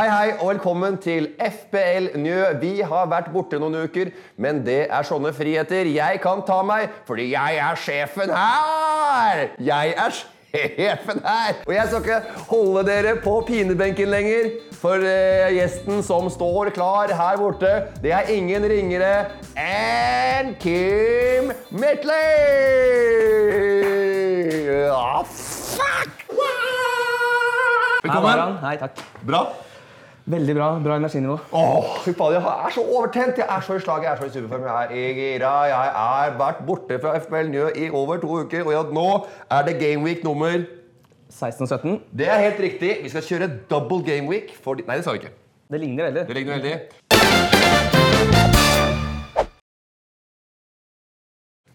Hei, hei, og velkommen til FBL Njø. Vi har vært borte noen uker, men det er sånne friheter jeg kan ta meg, fordi jeg er sjefen her! Jeg er sjefen her! Og jeg skal ikke holde dere på pinebenken lenger, for eh, gjesten som står klar her borte, det er ingen ringere enn Kim Mitley! Ah, fuck! Her Velkommen. Hei, takk. Bra. Veldig bra. Bra energinivå. Åh, fy faen, jeg er så overtent. Jeg er så i slag, jeg er så i superform. Jeg er gira. Jeg har vært borte fra FBL Njø i over to uker, og ja, nå er det gameweek nummer 16 og 17. Det er helt riktig. Vi skal kjøre double gameweek. For de... Nei, det sa vi ikke. Det ligner veldig. Det ligner veldig.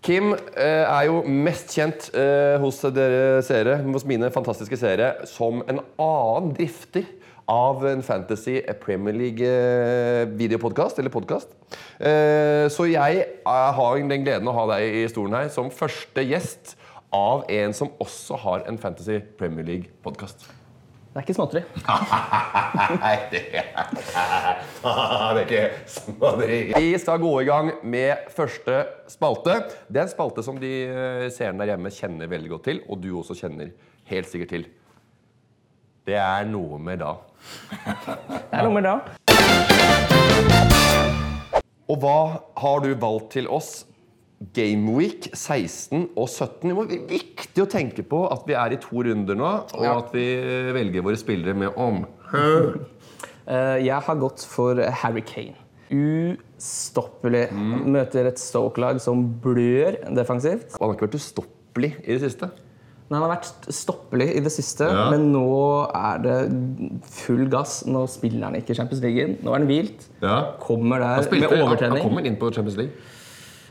Kim eh, er jo mest kjent eh, hos dere seere, hos mine fantastiske seere, som en annen drifter av en Fantasy Premier League-videopodkast, eller podkast. Eh, så jeg eh, har den gleden å ha deg i stolen her som første gjest av en som også har en Fantasy Premier League-podkast. Det er ikke småtteri. Nei, det er, det ikke småtteri. Vi skal gå i gang med første spalte. Det er en spalte som de eh, seerne der hjemme kjenner veldig godt til, og du også kjenner helt sikkert til. Det er noe med da. Det er noe med da. Og hva har du valgt til oss? Gameweek 16 og 17. Det er viktig å tenke på at vi er i to runder nå, og at vi velger våre spillere med om. Eh, Jeg har gått for Harry Kane. Ustoppelig. Møter et Stoke-lag som blør defensivt. Han har ikke vært ustoppelig i det siste. Men han har vært stoppelig i det siste, Ja. men nå er det full gass. Nå spiller han ikke Champions League. Nå er han hvilt. Ja. Kommer der Han, spilte, med han, han kommer inn på Champions League.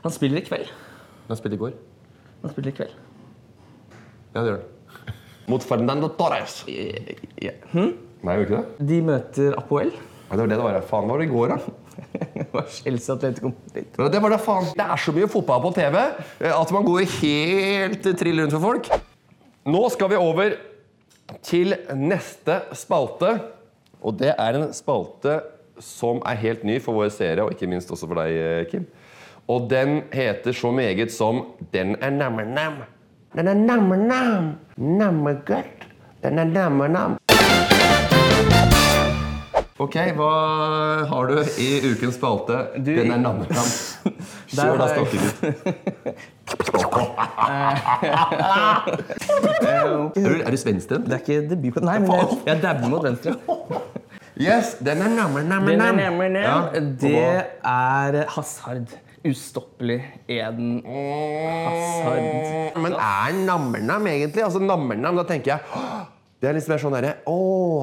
Han spiller i kveld. Han spilte i går. Han spiller i kveld. Ja, det gjør han. Mot Fernando Torres. Ja. Hm? Nei, gjør ikke det? De møter Apoel. Ja, det var det det var. Faen, var det i går, da? Det var Chelsea Atletico Det var da faen. Det er så mye fotball på TV at man går helt trill rundt for folk. Nå skal vi over til neste spalte. Og det er en spalte som er helt ny for våre seere, og ikke minst også for deg, Kim. Og den heter så meget som Den er namme-nam. Den er namme-nam. Nammegodt. Den er namme-nam. Ok, hva har du i ukens spalte? Du- Den er namme-nam. Kjør da, stokkegutt. Er du, er du svensk. Det er ikke debut... Nei, men jeg, jeg dabber mot venstre. Yes, den er namme-namme-nam. Ja, Det er Hazard. Ustoppelig Eden Hazard. Men er nammernam egentlig? Altså nammernam, da tenker jeg «Åh, Det er mer sånn derre Å,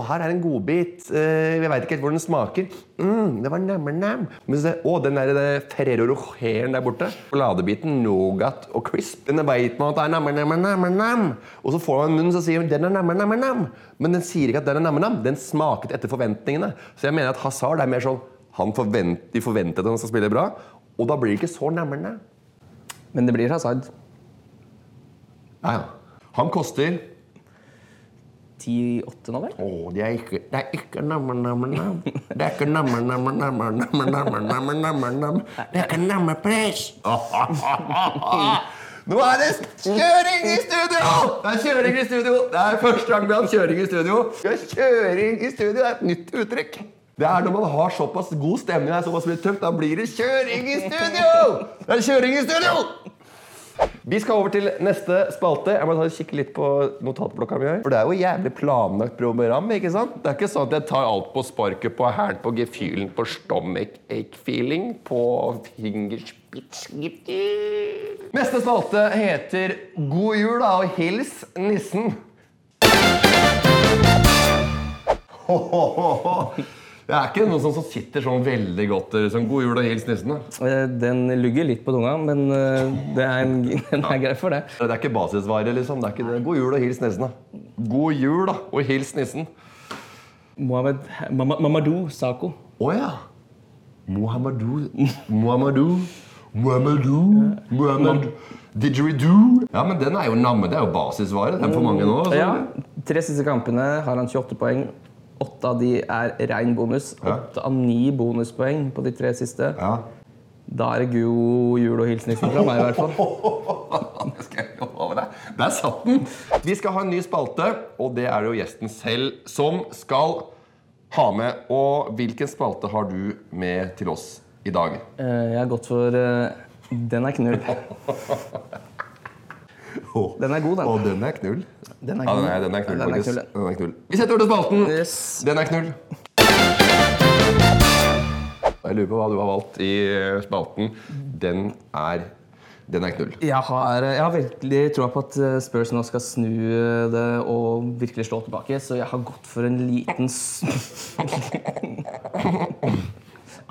her er en godbit. Eh, jeg veit ikke helt hvor den smaker. Mm, det var nammernam. Men så, å, den der der Ferrero Rocheren der borte. Sjokoladebiten, Nougat og crisp. Den veit man at det er nam-nam-nam. Og så får man munnen, så sier den den er nammernam-nam. Men den sier ikke at den er nammernam. Den smaket etter forventningene. Så jeg mener at Hazard er mer sånn han forvent, De forventet at han skal spille bra, og da blir det ikke så nammernam. Men det blir Hazard. Ja, ja. Han koster 10-8 nå, vel? Å, det er ikke Det er ikke namme-namme-nam. Det er ikke namme-namme-namme-namme-namme-namme-namme. Det er ikke nammepress. Nå er det kjøring i studio! Det er kjøring i studio. Det er første gang vi har kjøring i studio. Kjøring i studio. Er et nytt uttrykk. Det er når man har såpass god stemning, det er såpass mye tøft, da blir det kjøring i studio! Det er kjøring i studio! Vi skal over til neste spalte. Jeg må ta og kikke litt på notatblokka mi. her. For det er jo jævlig planlagt program. ikke sant? Det er ikke sånn at jeg tar alt på sparket, på hælen, på gefühlen, på stomach ache feeling, på fingerspitz Neste spalte heter God jul da, og hils nissen. Det er ikke noe som som sitter sånn veldig godt. Sånn, God jul og hils nissen. Eh, Den lugger litt på tunga, men eh, det er en, den er grei for det. Det er ikke basisvare, liksom. Det er ikke det. God jul og hils nissen. God jul da, og hils nissen. Mohammed Mamadou Sako. Å ja. Mohammedou Mohammedou Mohammedou Mohammed Didgeridoo. Ja, men den er jo namme. Det er jo basisvare. Den får for mange nå. altså. Ja, Tre siste kampene har han 28 poeng. Åtte av de er rein bonus. Åtte av ni bonuspoeng på de tre siste. Ja. Da er det god jul og hilsninger fra meg, i hvert fall. Det skal jeg love deg. Der satt den! Vi skal ha en ny spalte, og det er det jo gjesten selv som skal ha med. Og hvilken spalte har du med til oss i dag? Eh, Jeg har gått for eh, Den er knull. Den er god, den. Og den er knull. Den er Ja, den knull. er, den er knull, Ja, den er knull, den. Er knull. Vi setter over til spalten. Yes. Den er knull. Jeg lurer på hva du har valgt i spalten. Den er Den er knull. Jeg har, jeg har virkelig troa på at eh, Spurs nå skal snu eh, det og virkelig slå tilbake, så jeg har gått for en liten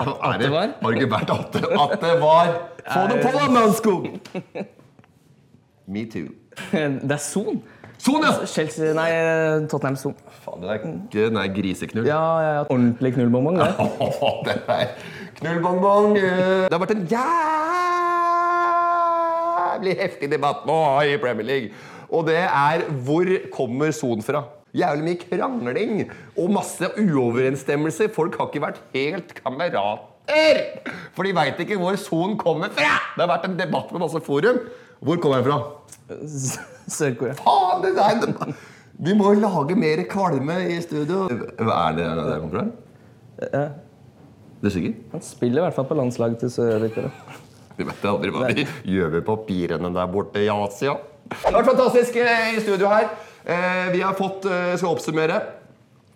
At det var? Har det ikke vært at det var Få det på, da, Mannskog! Me too. Det er Son. Son, ja! Chelsea, nei, Tottenham Son. Faen, det er ikke Den der griseknull. Ja, ja, ja. Ordentlig knullbongbong, det. Åh, det er knullbongbong. Det har vært en jævlig heftig debatt nå i Premier League. Og det er hvor kommer Son fra? Jævlig mye krangling og masse uoverensstemmelser. Folk har ikke vært helt kamerater. For de veit ikke hvor Son kommer fra. Det har vært en debatt med masse forum. Hvor kommer han fra? Sør-Korea. Faen, det er en... Vi må lage mer kvalme i studio. Hva er det der kommer fra? Ja. Du er sikker? Han spiller i hvert fall på landslaget til Sør-Korea. Du vet aldri hva de gjør med papirene der borte i Asia. Det har vært fantastisk eh, i studio her. Eh, Vi har fått, eh, skal oppsummere,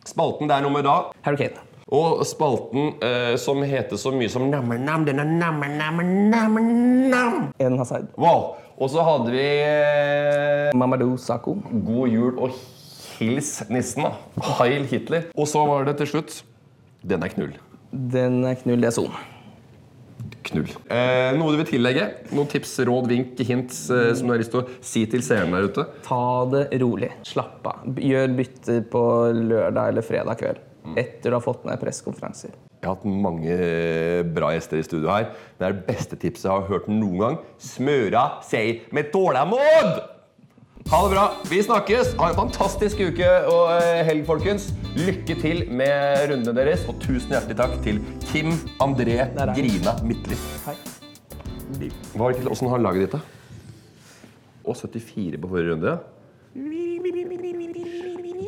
spalten det er noe med da. Hurricane. Og spalten eh, som heter så mye som nam-nam, den er nam-nam-nam-nam. Eden Hazard. Wow. Og så hadde vi eh, Mamadou Sako. God jul og hils nissen, da. Heil Hitler. Og så var det til slutt Den er knull. Den er knull, det er Son. Knull. Eh, noe du vil tillegge? Noen tips, råd, vink, hint eh, som du har lyst til å si til seeren der ute? Ta det rolig. Slapp av. Gjør bytter på lørdag eller fredag kveld. Etter du har fått med pressekonferanser. Jeg har hatt mange eh, bra gjester i studio her. Det er det beste tipset jeg har hørt noen gang. Smøra seg med tålmod! Ha det bra. Vi snakkes. Ha en fantastisk uke og eh, helg, folkens. Lykke til med rundene deres, og tusen hjertelig takk til Kim André. Grina Midtly. Hei. Hva det Åssen har laget ditt, da? Og 74 på forrige runde.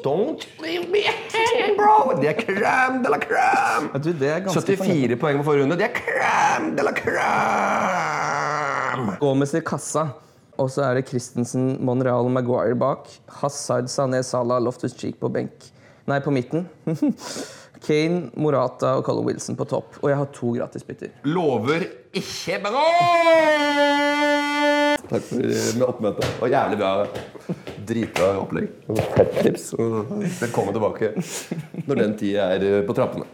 Don't leave me hanging, bro! Det er crème de la crème! Du, det er 74 poeng på forrige runde. Det er crème de la crème! Gomez i kassa. Og så er det Christensen, Monreal og Maguire bak. Hazard, Sané, Salah, Loftus-Cheek på benk. Nei, på midten. Kane, Morata og Colin Wilson på topp. Og jeg har to gratisbytter. Lover ikke bra! Takk for med oppmøtet. Det var jævlig bra. Dritbra opplegg. Fett tips. Velkommen tilbake når den tid er på trappene.